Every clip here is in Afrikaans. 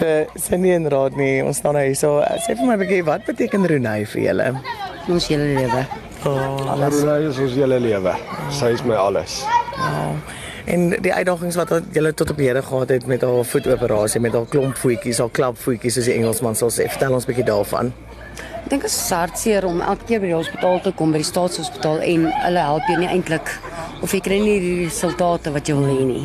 So Cindy en Rodney, ons staan nou hier so. Sê vir my 'n bietjie wat beteken Renay vir julle? Ons hele lewe. Renay is ons hele lewe. Sy is my alles. En die uitdagings wat julle tot op hede gehad het met haar voetoperasie, met haar klomp voetjies, haar klapvoetjies soos die Engelsman sal sê. Vertel ons 'n bietjie daarvan. Ek dink dit is hartseer om elke keer by die hospitaal te kom by die staatshospitaal en hulle help jou nie eintlik of jy kry nie die resultate wat jy wil hê nie.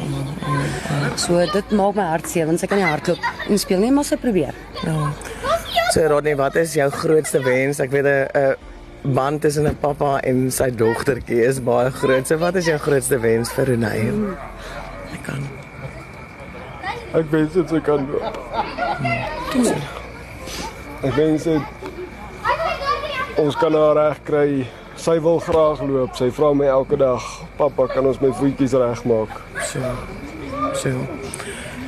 So dit maak my hartseer want sy kan nie hardloop en speel nie, maar sy probeer. Ja. So Rodney, wat is jou grootste wens? Ek weet 'n 'n band tussen 'n pappa en sy dogtertjie is baie groot. So wat is jou grootste wens vir Renay? Ek kan. Ek wens dit sy kan loop. Ek wens dit ons kan haar reg kry. Sy wil graag loop. Sy vra my elke dag, "Pappa, kan ons my voetjies regmaak?" So. So.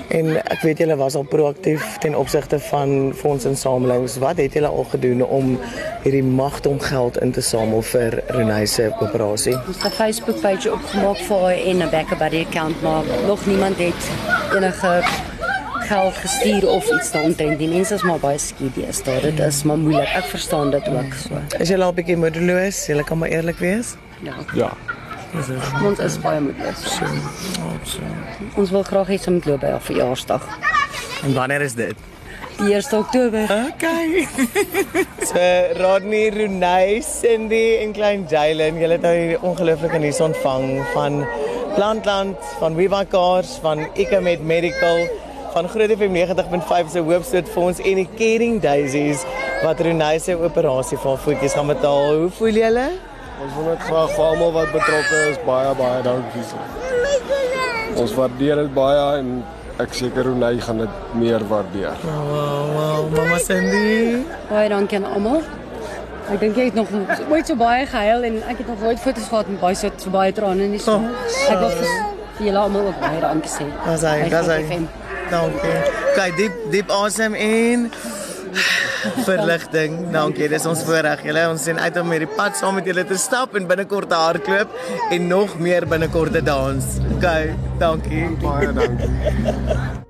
En ek weet julle was al proaktief ten opsigte van fondsinsamelings. Wat het julle al gedoen om hierdie magdom geld in te samel vir Renay se operasie? Ons het 'n Facebook page opgemaak vir haar en 'n BackaBuddy account maar nog niemand het enige geld gestuur of iets daaromtrent. Die mense is maar baie skieuties daar. Dit is maar moeilik. Ek verstaan dit ook so. Is julle al 'n bietjie moedeloos? Julle kan maar eerlik wees. Ja. Ja. Ons is baie moedeloos. So. So. Ons wil graag hê sy moet loop by haar verjaarsdag. En wanneer is dit? Die 1 Oktober. Okay. so Rodney Renay, Cindy en klein Jalen, julle het nou hierdie ongelooflike nuus ontvang van Plantland, van Webacars, van Ecomed Medical, van Groot FM 90.5 se hoofstout vir ons en die Caring Daisies wat Renay se operasie haar voetjies gaan betaal. Hoe voel julle? Ons wil net graag vir almal wat betrokke is baie baie dankie sê. Ons waardeer dit baie en ek seker Renay gaan dit meer waardeer. Wow, wow, mama Cindy. Baie dankie aan almal. Ek dink jy het nog ooit so baie gehuil en ek het nog nooit foto's gehad met baie so, so baie trane nie. So. Oh, Ek wil vir julle almal ook baie dankie sê. Dis hy, dis hy. Dankie. Kyk diep diep asem in. Verligting. Dankie. Dis ons voorreg. Julle ons sien uit om hierdie pad saam met julle te stap en binnekort te hardloop en nog meer binnekort te dans. Okay, dankie. Baie dankie.